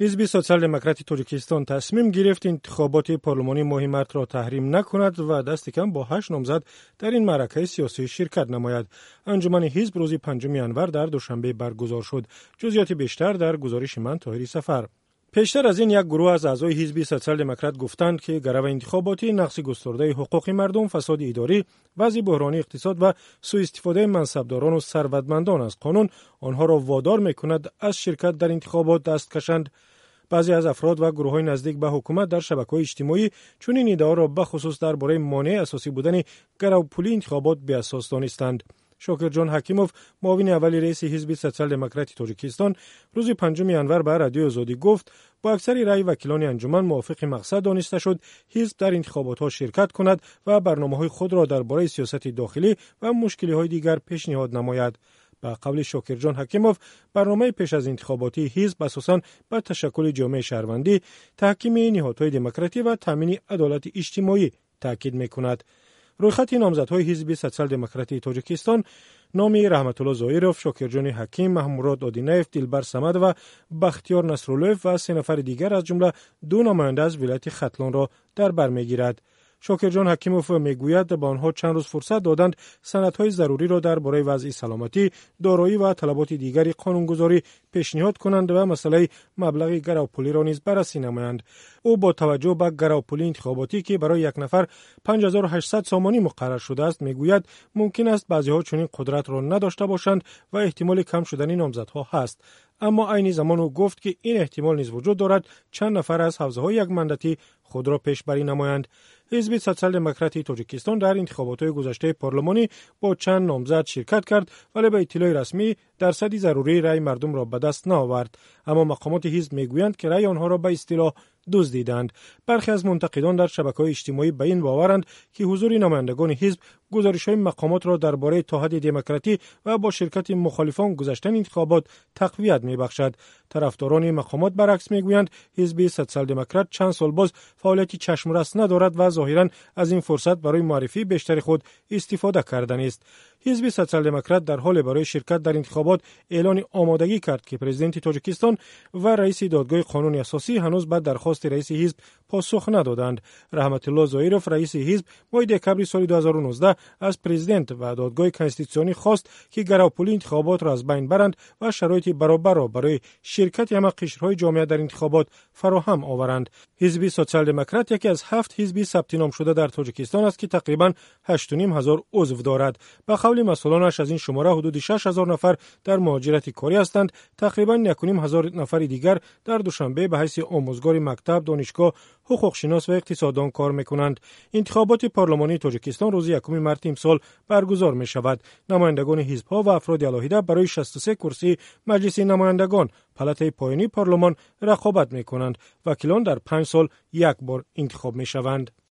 حزب سوسیال دموکرات توجیکستان تصمیم گرفت انتخابات پارلمانی ماه مارت را تحریم نکند و دست کم با هشت نامزد در این معرکه سیاسی شرکت نماید انجمن حزب روز پنجم ینور در دوشنبه برگزار شد جزئیات بیشتر در گزارش من طاهری سفر пештар аз ин як гурӯҳ аз аъзои ҳизби социал-демократ гуфтанд ки гарава интихоботӣ нақси густурдаи ҳуқуқи мардум фасоди идорӣ вазъи буҳрони иқтисод ва сӯистифодаи мансабдорону сарватмандон аз қонун онҳоро водор мекунад аз ширкат дар интихобот даст кашанд. Баъзе аз афрод ва гурӯҳҳои наздик ба ҳукумат дар шабакаҳои иҷтимоӣ чунин иддаоро бахусус дар бораи монеи асосӣ будани гаравпулии интихобот беасос донистанд. Шокирҷон ҳакимов муовини аввали раиси ҳизби социал демократи тоҷикистон рӯзи 5 январ ба радиои озодӣ гуфт با اکثر رأی وکیلان انجمن موافق مقصد دانسته شد حزب در انتخابات ها شرکت کند و برنامه های خود را درباره سیاست داخلی و مشکلی های دیگر پیشنهاد نماید. به قول جان حکیموف برنامه پیش از انتخاباتی حزب اساسا به تشکل جامعه شهروندی تحکیم نهادهای دموکراتی و تامین عدالت اجتماعی تاکید می کند رویخط نامزدهای حزب سوسیال دموکراتی تاجیکستان نامی رحمت الله زایروف، شاکرجان حکیم، محمود آدینیف، دلبر سمد و بختیار نصرالله و سه نفر دیگر از جمله دو نماینده از ولایت ختلان را در بر می‌گیرد. شاکرجان حکیموف می‌گوید به آنها چند روز فرصت دادند سندهای ضروری را درباره وضع سلامتی دارایی و طلبات دیگری قانونگذاری پیشنهاد کنند و مسئله مبلغ گراوپولی را نیز بررسی نمایند. او با توجه به گراوپولی انتخاباتی که برای یک نفر 5800 سامانی مقرر شده است می‌گوید ممکن است بعضی ها چنین قدرت را نداشته باشند و احتمال کم شدن نامزدها هست. اما عین زمان او گفت که این احتمال نیز وجود دارد چند نفر از حوزه های یک خود را پیشبری نمایند. حزب سوسیال دموکراتی تاجیکستان در انتخابات گذشته پارلمانی با چند نامزد شرکت کرد ولی به اطلاع رسمی درصدی ضروری رای مردم را به دست نآورد. اما مقامات حزب می‌گویند که رای آنها را به اصطلاح دزدیدند. برخی از منتقدان در شبکه های اجتماعی به این باورند که حضور نمایندگان حزب گزارش های مقامات را درباره اتحاد دموکراتی و با شرکت مخالفان گذشتن انتخابات تقویت می بخشد طرفداران مقامات برعکس می‌گویند حزب سوسیال دموکرات چند سال باز فعالیتی چشمرس ندارد و ظاهرا از این فرصت برای معرفی بیشتر خود استفاده کردن است. ҳизби социалдемократ дар ҳоле барои ширкат дар интихобот эълони омодагӣ кард ки президенти тоҷикистон ва раиси додгоҳи қонуни асосӣ ҳанӯз ба дархости раиси ҳизб посух надоданд. Раҳматулло зоиров раиси ҳизб моҳи декабри соли 2019 аз президент ва додгоҳи конститутсионӣ хост ки гаравпулӣ интихоботро аз байн баранд ва шароити баробарро барои ширкати ҳама қишрҳои ҷомеа дар интихобот фароҳам оваранд. Ҳизби социалдемократ яке аз ҳафт ҳизби сабтином шуда дар тоҷикистон аст ки тақрибан 8 ҳазор узв дорад. Ба қавли قول مسئولانش از این شماره حدود 6 هزار نفر در مهاجرت کاری هستند. تقریبا 1.5 هزار نفر دیگر در دوشنبه به حیث آموزگار مکتب دانشگاه حقوق شناس و اقتصاددان کار می‌کنند. انتخابات پارلمانی تاجیکستان روز یکم مارت امسال برگزار می شود نمایندگان حزب ها و افراد علاهیده برای 63 کرسی مجلس نمایندگان پلته پایانی پارلمان رقابت می کنند وکیلان در پنج سال یک بار انتخاب می شوند